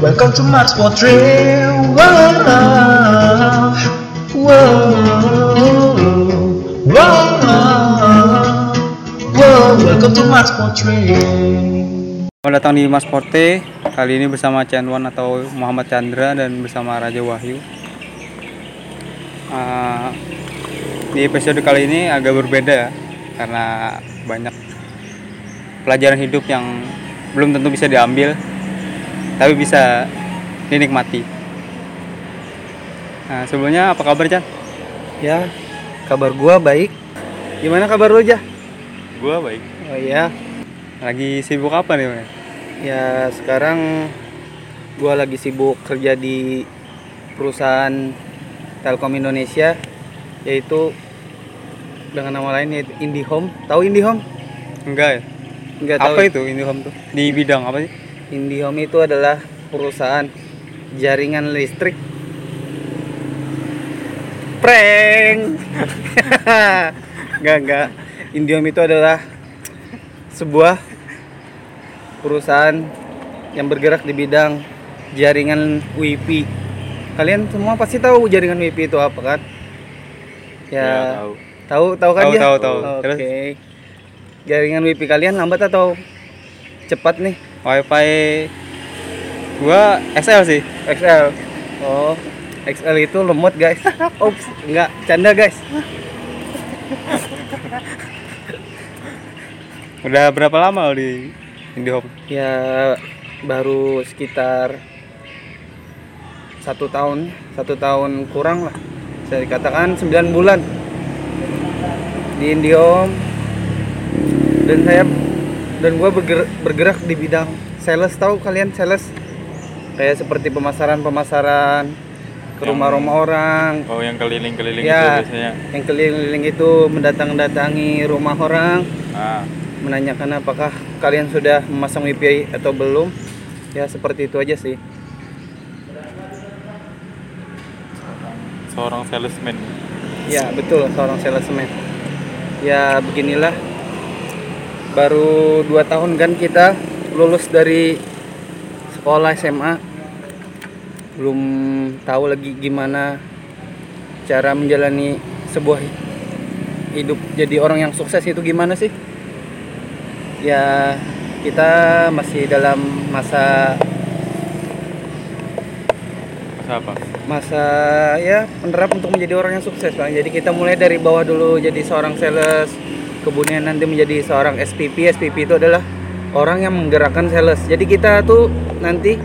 Welcome to Mars Portrait. Wow, wow, Mars Portrait. Selamat datang di Mas Porte. Kali ini bersama Chandwan atau Muhammad Chandra dan bersama Raja Wahyu. Ah, di episode kali ini agak berbeda ya, karena banyak pelajaran hidup yang belum tentu bisa diambil, tapi bisa dinikmati. Nah, sebelumnya apa kabar Chan? Ya, kabar gua baik. Gimana kabar lu, Jah? Gua baik. Oh iya, Lagi sibuk apa nih? Mas? ya sekarang gua lagi sibuk kerja di perusahaan Telkom Indonesia yaitu dengan nama lain yaitu IndiHome. Tahu IndiHome? Enggak ya? Enggak tahu. Apa itu IndiHome tuh? Di bidang apa sih? IndiHome itu adalah perusahaan jaringan listrik. Prank. enggak, enggak. IndiHome itu adalah sebuah perusahaan yang bergerak di bidang jaringan WiFi. Kalian semua pasti tahu jaringan WiFi itu apa kan? Ya, tahu. tahu tahu kan Tahu, ya? tahu, tahu. Oke. Terus? Jaringan WiFi kalian lambat atau cepat nih? Wifi gua XL sih. XL. Oh, XL itu lemot guys. Ups, enggak, canda guys. Udah berapa lama lo di IndiHome? Ya baru sekitar satu tahun, satu tahun kurang lah. Bisa dikatakan 9 bulan di Indihome dan saya dan gue bergerak, bergerak di bidang sales. Tahu kalian sales? Kayak seperti pemasaran pemasaran ke Yang- rumah-rumah orang. Oh, yang keliling-keliling ya yang keliling-keliling itu mendatang-datangi rumah orang. Ah, menanyakan apakah kalian sudah memasang wifi atau belum. Ya seperti itu aja sih. Seorang salesman. ya betul seorang salesman. Ya beginilah baru dua tahun kan kita lulus dari sekolah SMA belum tahu lagi gimana cara menjalani sebuah hidup jadi orang yang sukses itu gimana sih? Ya kita masih dalam masa Siapa? masa ya penerap untuk menjadi orang yang sukses bang. Jadi kita mulai dari bawah dulu jadi seorang sales kemudian nanti menjadi seorang SPP SPP itu adalah orang yang menggerakkan sales. Jadi kita tuh nanti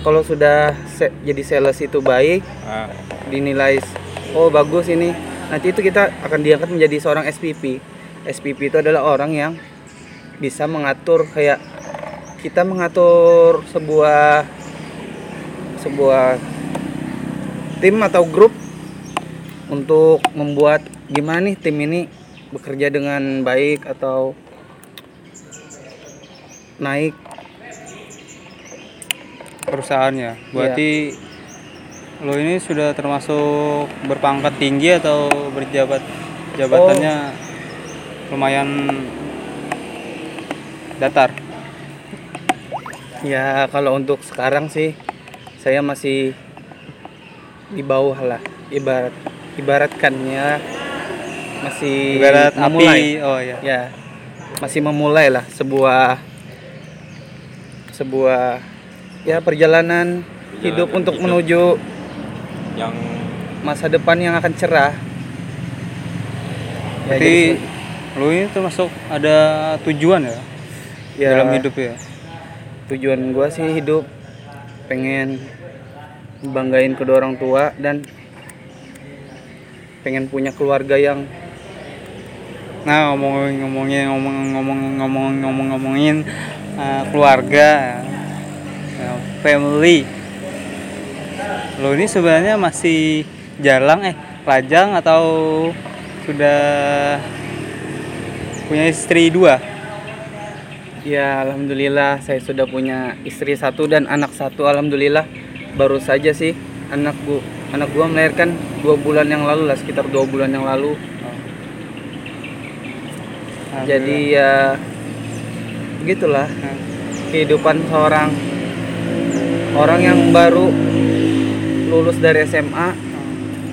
kalau sudah se- jadi sales itu baik Ah, dinilai oh bagus ini nanti itu kita akan diangkat menjadi seorang SPP SPP itu adalah orang yang bisa mengatur kayak kita mengatur sebuah sebuah tim atau grup untuk membuat gimana nih tim ini bekerja dengan baik atau naik perusahaannya. Berarti lo ini sudah termasuk berpangkat tinggi atau berjabat jabatannya lumayan datar. Ya kalau untuk sekarang sih saya masih di bawah lah ibarat ibaratkannya masih Ibarat memulai. api. Oh ya. ya masih memulai lah sebuah sebuah ya perjalanan, hidup untuk menuju Yang masa depan yang akan cerah. Ya, jadi- lo ini termasuk ada tujuan ya, ya, dalam hidup ya. tujuan gua sih hidup pengen banggain kedua orang tua dan pengen punya keluarga yang Nah ngomongin ngomongin ngomong ngomong ngomong ngomong ngomongin uh, keluarga, uh, family. Lo ini sebenarnya masih jalang eh lajang atau sudah punya istri dua? Ya alhamdulillah saya sudah punya istri satu dan anak satu alhamdulillah baru saja sih anak gua anak gua melahirkan dua bulan yang lalu lah sekitar dua bulan yang lalu jadi ya begitulah. Nah, kehidupan seorang orang yang baru lulus dari SMA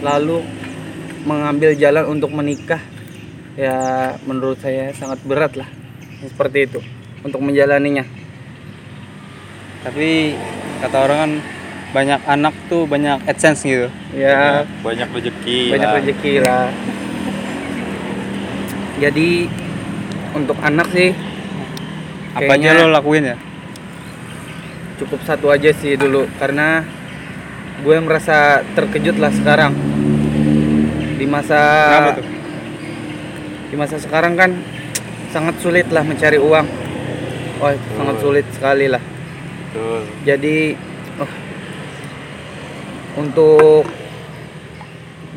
lalu mengambil jalan untuk menikah ya menurut saya sangat berat lah seperti itu untuk menjalaninya. Tapi kata orang kan banyak anak tuh banyak adsense gitu. Ya. Banyak rezeki banyak lah. rezeki lah. Jadi untuk anak sih. Apa aja lo lakuin ya? Cukup satu aja sih dulu karena gue merasa terkejut lah sekarang. Di masa di masa sekarang kan sangat sulit lah mencari uang. Oh sangat Betul. sulit sekali lah. Betul. jadi oh, untuk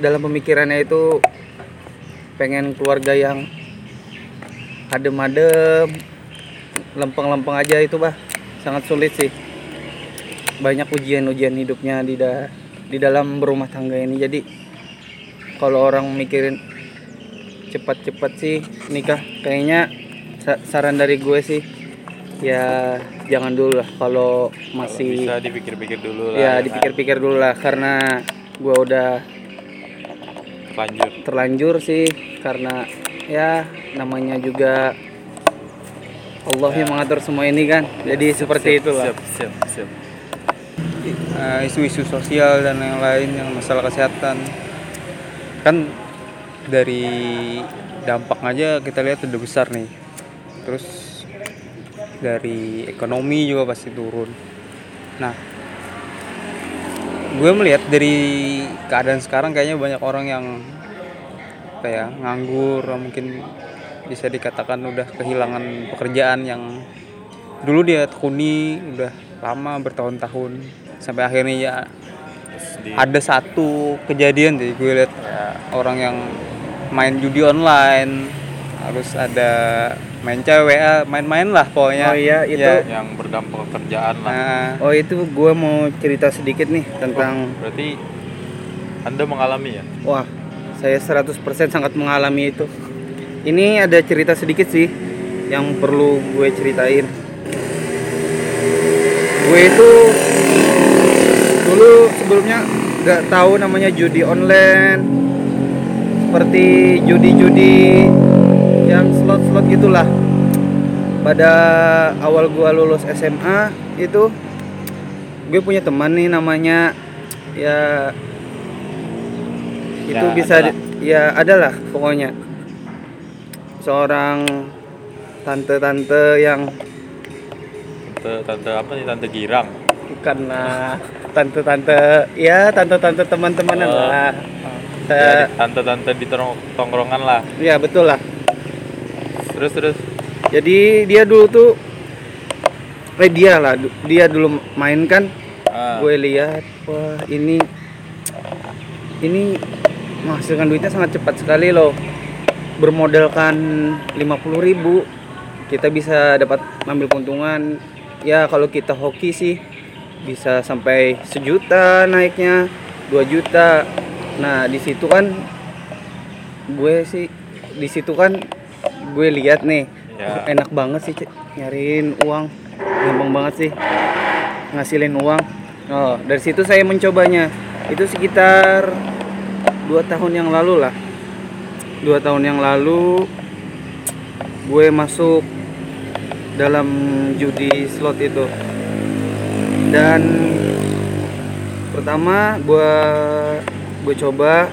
dalam pemikirannya itu pengen keluarga yang adem-adem lempeng-lempeng aja itu bah. Sangat sulit sih. Banyak ujian-ujian hidupnya di da- di dalam berumah tangga ini. Jadi kalau orang mikirin cepat-cepat sih nikah kayaknya sa- saran dari gue sih ya jangan dulu lah kalau Kalau masih bisa dipikir-pikir dulu lah ya kan. dipikir-pikir dulu lah karena gua udah lanjut terlanjur sih karena ya namanya juga Allah yang mengatur semua ini kan. Jadi seperti siap, itu lah siap siap siap. Eh, isu-isu sosial dan yang lain yang masalah kesehatan. Kan dari dampak aja kita lihat udah besar nih. Terus dari ekonomi juga pasti turun. Nah gue melihat dari keadaan sekarang kayaknya banyak orang yang apa ya nganggur mungkin bisa dikatakan udah kehilangan pekerjaan yang dulu dia tekuni udah lama bertahun-tahun. Sampai akhirnya ya di- ada satu kejadian sih gue lihat orang yang main judi online harus ada main cewek ah, main-main lah pokoknya. Oh iya, itu- Ya. yang berdampak kerjaan lah. Nah, oh itu gua mau cerita sedikit nih tentang berarti anda mengalami ya? Wah saya 100% sangat mengalami itu. Ini ada cerita sedikit sih yang perlu gue ceritain. Gue itu dulu sebelumnya nggak tahu namanya judi online seperti judi-judi yang slot-slot gitulah. Pada awal gua lulus SMA itu gue punya teman nih namanya ya itu Ya, bisa adalah. ya adalah pokoknya. Seorang tante-tante yang tante tante apa nih? Tante girang. Karena tante-tante ya tante-tante teman-teman Oh. lah. Ya, Eh, tante tante di tong- tongkrongan lah. ya betul lah. Terus terus? Jadi dia dulu tuh eh dia lah dia dulu main kan? Ah, gue lihat wah ini ini menghasilkan duitnya sangat cepat sekali loh. Bermodalkan 50.000 ribu kita bisa dapat ambil keuntungan. Ya kalau kita hoki sih bisa sampai sejuta naiknya 2 juta. Nah di situ kan gue sih di situ kan gue lihat nih Ya. enak banget sih nyariin uang. Gampang banget sih ngasilin uang. Oh dari situ saya mencobanya. Itu sekitar dua tahun yang lalu lah. Dua tahun yang lalu gue masuk dalam judi slot itu. Dan pertama gue gue coba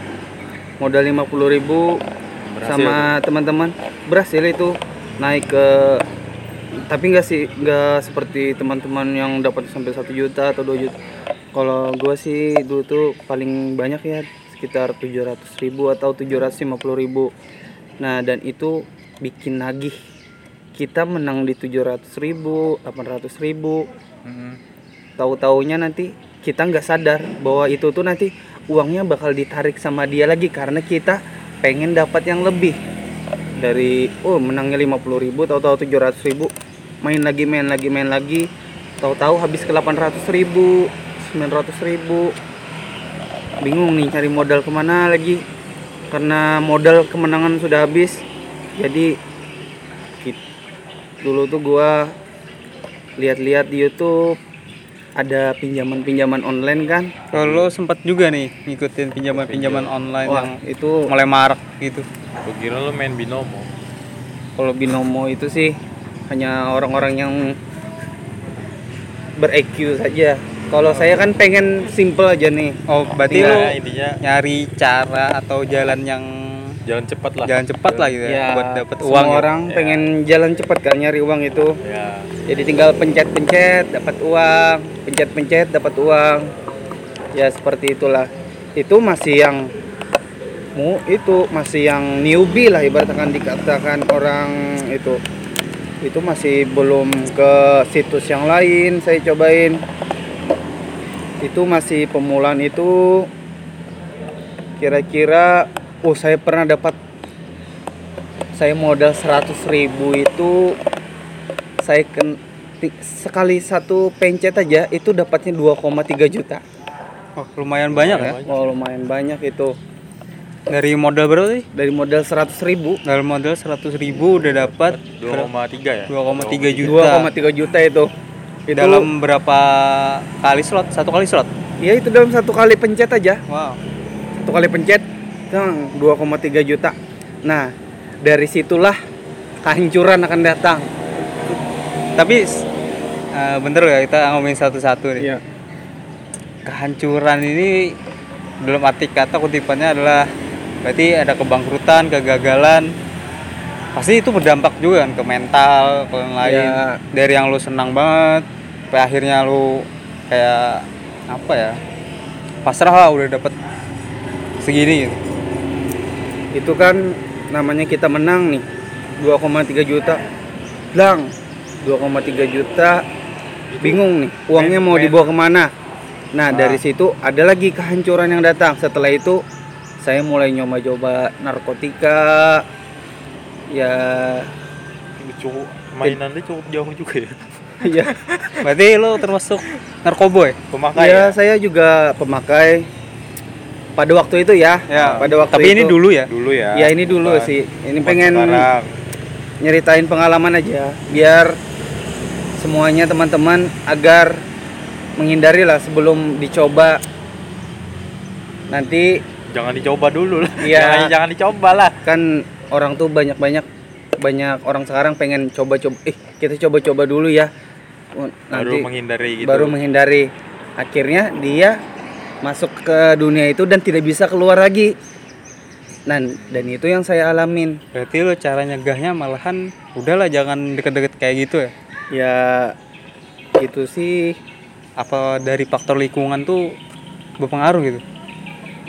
modal 50.000 ribu Berhasil. sama teman-teman. Berhasil itu. Naik ke tapi nggak sih nggak seperti teman-teman yang dapat sampai satu juta atau 2 juta. Kalau gue sih dulu tuh paling banyak ya sekitar 700 ribu atau 750 ribu. Nah dan itu bikin nagih. Kita menang di 700 ribu 800 ribu. Mm-mm. tahu-taunya nanti kita nggak sadar bahwa itu tuh nanti uangnya bakal ditarik sama dia lagi karena kita pengen dapat yang lebih. Dari oh menangnya 50.000 ribu tahu-tahu 700 ribu. Main lagi main lagi main lagi. Tahu-tahu habis ke 800 ribu 900 ribu bingung nih cari modal ke mana lagi? Karena modal kemenangan sudah habis. Jadi dulu tuh gua lihat-lihat di YouTube ada pinjaman-pinjaman online kan? Kalau lo sempat juga nih ngikutin pinjaman-pinjaman online wah yang itu mulai marak gitu. Gue kira lu main binomo. kalau binomo itu sih hanya orang-orang yang ber-EQ saja kalau saya kan pengen simple aja nih Oh, berarti lo Nah, intinya nyari cara atau jalan yang jalan cepat lah. jalan cepat lah gitu ya, ya buat dapat semua uang. ya. orang Ya. pengen jalan cepat kan nyari uang itu Ya. jadi tinggal pencet-pencet dapat uang pencet-pencet dapat uang ya seperti itulah itu masih yang mu itu masih yang newbie lah ibaratkan dikatakan orang itu itu masih belum ke situs yang lain saya cobain itu masih pemulaan itu kira-kira oh saya pernah dapat saya modal 100.000 ribu itu saya ken sekali satu pencet aja itu dapatnya 2,3 juta Oh, lumayan banyak ya. oh lumayan banyak itu Dari modal berapa sih? dari modal 100.000 ribu Dari modal 100 ribu udah dapat 2,3 ya? 2,3 juta. 2,3 juta itu itu Dalam berapa kali slot? Satu kali slot? ya itu dalam satu kali pencet aja Wow. satu kali pencet Tang, 2,3 juta nah dari situlah kehancuran akan datang Tapi eh, bener ya kita ngomongin satu-satu nih. Iya. Kehancuran ini dalam arti kata kutipannya adalah berarti ada kebangkrutan, kegagalan. Pasti itu berdampak juga kan ke mental, ke yang lain. Iya. Dari yang lu senang banget, sampai akhirnya lu kayak apa ya? Pasrah lah udah dapet segini gitu. itu kan namanya kita menang nih 2,3 juta lang 2,3 juta bingung nih uangnya mau dibawa ke mana nah dari situ ada lagi kehancuran yang datang setelah itu saya mulai nyoba-coba narkotika ya Cukup mainannya cukup jauh juga ya. Ya Berarti lu termasuk narkoboy? Pemakai ya ya. saya juga pemakai pada waktu itu ya, Ya. pada waktu Tapi ini itu. dulu ya. Dulu ya. ya ini dulu Bukan- sih ini bukan pengen sekarang. nyeritain pengalaman aja biar semuanya teman-teman agar menghindari lah sebelum dicoba nanti Jangan dicoba dulu lah. Iya. Jangan, jangan dicoba lah. kan orang tuh banyak-banyak banyak orang sekarang pengen coba-coba eh kita coba-coba dulu ya Baru nanti menghindari gitu. baru menghindari. Akhirnya dia masuk ke dunia itu dan tidak bisa keluar lagi. Dan dan itu yang saya alamin. Berarti lu cara nyegahnya malahan udahlah jangan deket-deket kayak gitu ya. ya itu sih. Apa dari faktor lingkungan tuh berpengaruh gitu?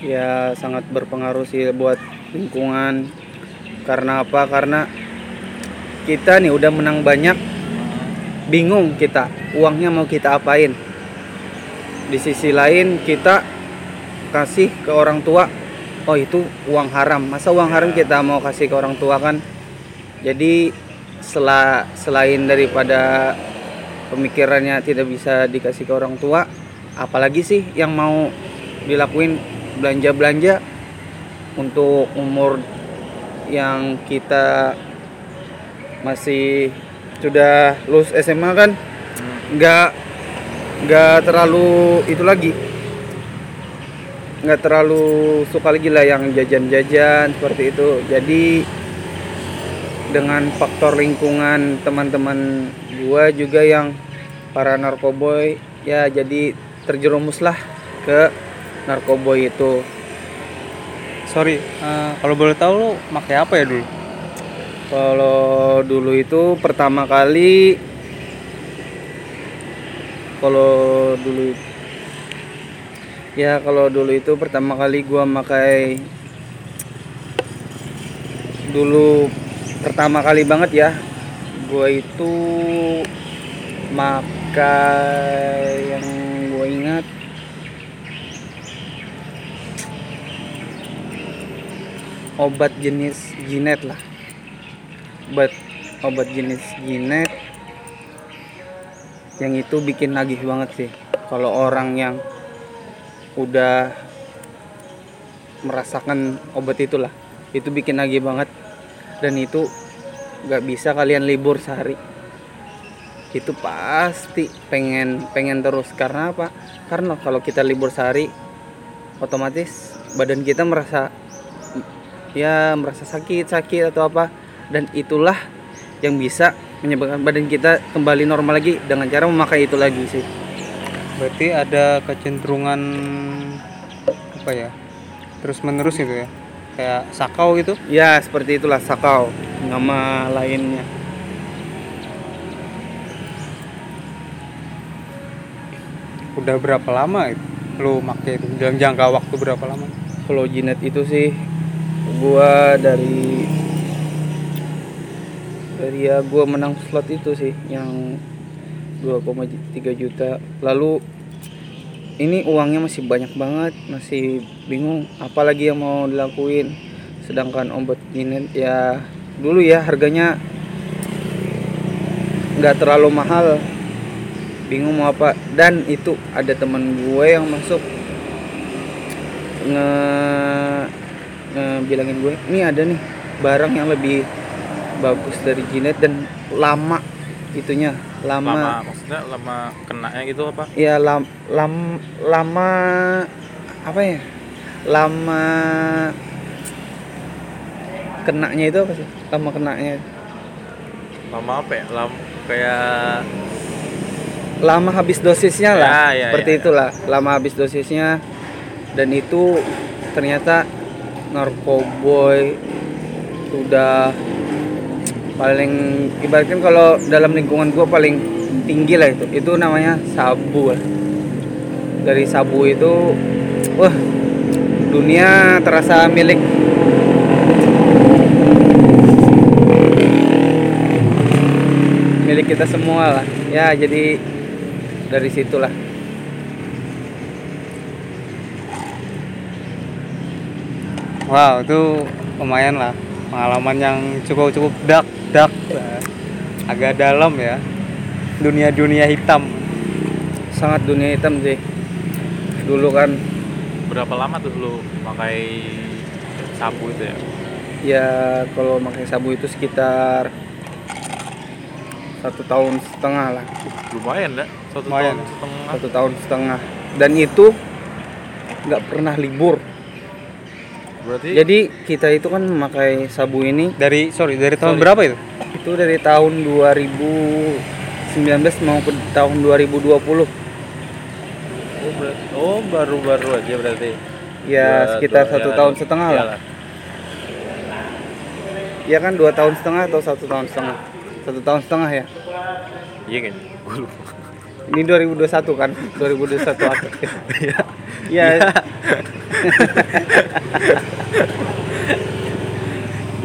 ya sangat berpengaruh sih buat lingkungan. Karena apa? Karena kita nih udah menang banyak bingung kita uangnya mau kita apain? Di sisi lain kita kasih ke orang tua oh itu uang haram. Masa uang haram kita mau kasih ke orang tua kan? Jadi sela, selain daripada pemikirannya tidak bisa dikasih ke orang tua apalagi sih yang mau dilakuin belanja-belanja untuk umur yang kita masih sudah lulus SMA kan nggak nggak terlalu itu lagi. Nggak terlalu suka lagi lah yang jajan-jajan seperti itu. Jadi dengan faktor lingkungan teman-teman gua juga yang para narkoboy ya jadi terjerumuslah ke narkoboy itu. Sorry, eh, kalau boleh tahu lu pakai apa ya dulu? Kalau dulu itu pertama kali kalau dulu ya kalau dulu itu pertama kali gua makai dulu pertama kali banget ya gua itu makai yang gua ingat. Obat jenis jinet lah obat obat jenis jinet yang itu bikin nagih banget sih. Kalau orang yang udah merasakan obat itulah itu bikin nagih banget. Dan itu nggak bisa kalian libur sehari. Itu pasti pengen pengen terus. Karena apa? Karena kalau kita libur sehari otomatis badan kita merasa ya merasa sakit sakit atau apa dan itulah yang bisa menyebabkan badan kita kembali normal lagi dengan cara memakai itu lagi sih Berarti ada kecenderungan apa ya? Terus menerus gitu ya. Kayak sakau gitu. ya seperti itulah sakau nama lainnya Udah berapa lama itu? Lu make itu dalam jangka waktu berapa lama? kalau jinet itu sih gua dari dari ya gua menang slot itu sih yang 2,3 juta. Lalu ini uangnya masih banyak banget masih bingung apalagi yang mau dilakuin. Sedangkan obat jinet ya dulu ya harganya nggak terlalu mahal. Bingung mau apa. Dan itu ada teman gue yang masuk nge, bilangin gue ini ada nih barang yang lebih bagus dari Jinet dan lama itunya lama, lama maksudnya lama kenanya gitu apa? Ya lam, lam lama apa ya? Lama kenanya itu apa sih? Lama kenanya. Lama apa ya? Lama kayak lama habis dosisnya lah Ya, ya, seperti ya, ya. itulah. Lama habis dosisnya dan itu ternyata narkoboy sudah paling ibaratkan kalau dalam lingkungan gua paling tinggi lah itu. Itu namanya sabu lah. dari sabu itu wah dunia terasa milik. Milik kita semua lah. Ya jadi dari situlah. Wow, itu lumayan lah. Pengalaman yang cukup cukup dark agak dalam ya. Dunia dunia hitam. Sangat dunia hitam sih. Dulu kan. Berapa lama tuh lu pakai sabu itu ya? Ya kalau pakai sabu itu sekitar satu tahun setengah lah. Lumayan dah satu Lumayan. tahun setengah. Satu tahun setengah. Dan itu nggak pernah libur. Berarti jadi kita itu kan memakai sabu ini dari sorry dari tahun Sorry. berapa itu itu dari tahun 2019 maupun tahun 2020 oh, berarti oh baru-baru aja berarti ya Dua- sekitar dua- satu ya, tahun setengah lah iyalah. ya kan dua tahun setengah atau satu tahun setengah satu tahun setengah ya iya kan gue lupa Ini 2021 kan? 2021 akhir. Iya. Iya.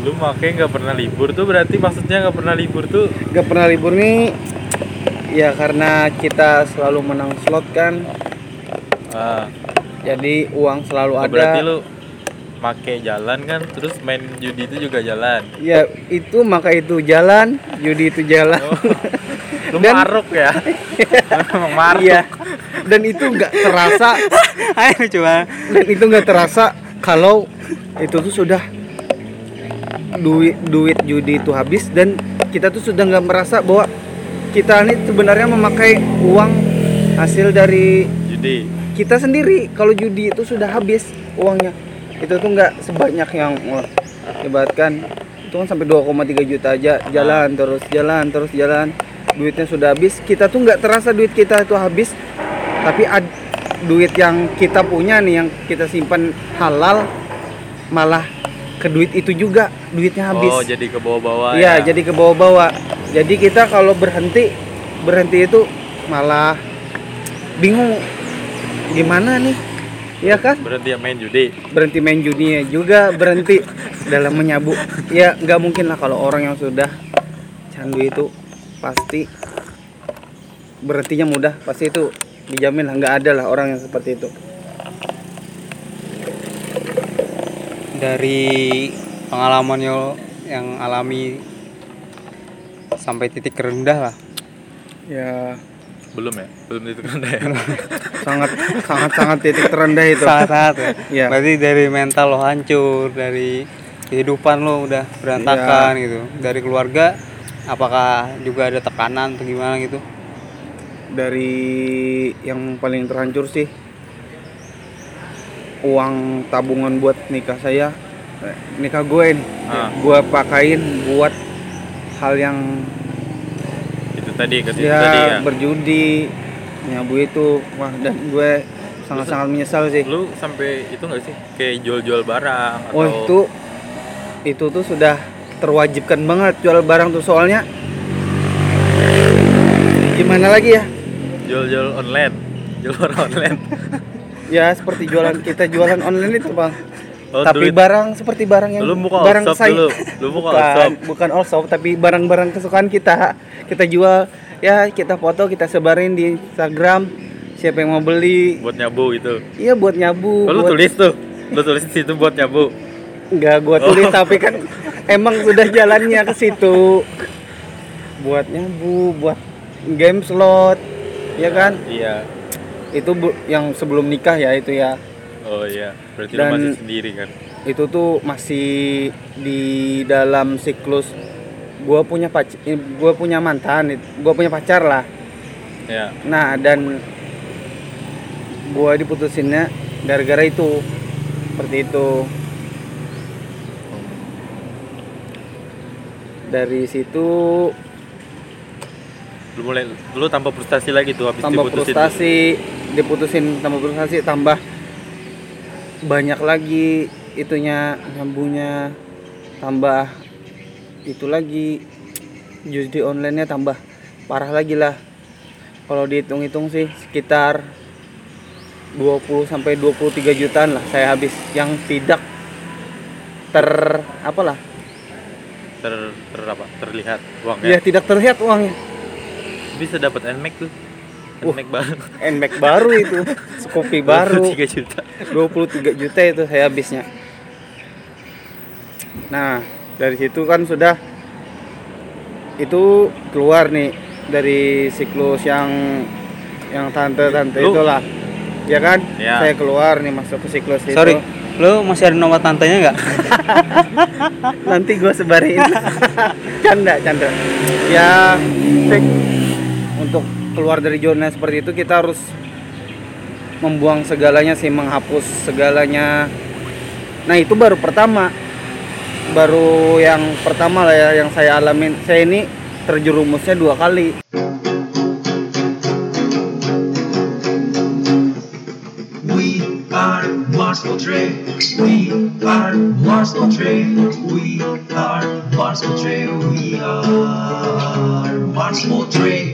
lu makanya nggak pernah libur tuh berarti maksudnya nggak pernah libur tuh Gak pernah libur nih. Ya karena kita selalu menang slot kan. ah Jadi uang selalu oh, ada. berarti lu make jalan kan terus main judi itu juga jalan Ya itu maka itu jalan, judi itu jalan. Oh. lu Dan- maruk ya maruk Iya. Dan itu nggak terasa, ayo coba dan itu nggak terasa kalau itu tuh sudah duit duit judi itu habis dan kita tuh sudah nggak merasa bahwa kita ini sebenarnya memakai uang hasil dari judi. kita sendiri. Kalau judi itu sudah habis uangnya itu tuh nggak sebanyak yang wah, ibaratkan itu kan sampai 2,3 juta aja jalan terus jalan terus jalan. Duitnya sudah habis. Kita tuh nggak terasa duit kita itu habis tapi ad, duit yang kita punya nih yang kita simpan halal malah ke duit itu juga duitnya habis oh jadi ke bawah-bawah Iya, ya jadi ke bawah-bawah. Jadi kita kalau berhenti berhenti itu malah bingung gimana nih. Ya kan? berhenti ya main judi Berhenti main judi juga berhenti dalam menyabu. Ya nggak mungkin lah kalau orang yang sudah candu itu pasti berhentinya mudah. Pasti itu dijamin lah nggak ada lah orang yang seperti itu. Dari pengalaman yo yang alami sampai titik rendah lah. Ya. Belum ya? Belum itu kan ya? Sangat sangat sangat titik terendah itu. saat-saat ya? Iya. berarti dari mental lo hancur dari kehidupan lo udah berantakan gitu. Dari keluarga apakah juga ada tekanan atau gimana gitu? Dari yang paling terhancur sih uang tabungan buat nikah saya eh, nikah gue nih Ah. gue pakain buat hal yang itu tadi ke situ ya, tadi ya? berjudi nyabu itu. Wah dan gue sangat-sangat menyesal sih. lu sampai itu nggak sih? Kayak jual-jual barang atau oh itu itu tuh sudah terwajibkan banget jual barang tuh. Soalnya gimana lagi ya? Jual-jual online jual barang online ya seperti jualan kita jualan online itu bang. Oh, tapi duit. barang seperti barang yang Lu buka all barang saya dulu. Lu buka all bukan, shop. bukan all shop tapi barang-barang kesukaan kita. Kita jual ya kita foto kita sebarin di Instagram. Siapa yang mau beli? Buat nyabu itu iya buat nyabu oh, lu buat- tulis tuh. Lu tulis di situ buat nyabu. Nggak gua tulis Oh. tapi kan emang sudah jalannya ke situ. Buat nyabu buat game slot ya kan? Iya itu bu- yang sebelum nikah ya itu ya. Oh iya berarti Dan- masih sendiri kan? itu tuh masih di dalam siklus. Gua punya pac gua punya mantan gua punya pacar lah. Ya. Nah dan gua diputusinnya gara-gara itu seperti itu. Dari situ lu mulai lu tambah frustasi lagi tuh habis tambah diputusin frustasi diputusin tambah frustasi tambah banyak lagi itunya nyambunya tambah itu lagi judi online nya tambah parah lagi lah. Kalau dihitung-hitung sih sekitar 20 sampai 23 jutaan lah saya habis. Yang tidak ter apalah ter, ter apa? Terlihat ya? Uangnya tidak terlihat uangnya. Bisa dapat nmax tuh. Nmax baru. Nmax baru itu. Scoopy baru. 3 juta. 23 juta itu saya habisnya. Nah dari situ kan sudah itu keluar nih dari siklus yang yang tante-tante Lu- itulah. Ya kan? Ya. saya keluar nih masuk ke siklus itu. Sorry lu masih ada nomor tantenya nggak? Nanti gua sebarin. Canda canda. Ya cek keluar dari zona seperti itu kita harus membuang segalanya sih menghapus segalanya nah itu baru pertama baru yang pertama lah ya yang saya alamin saya ini terjerumusnya dua kali We Portrait. We are Mars Portrait. We are Mars Portrait. We are Mars Portrait.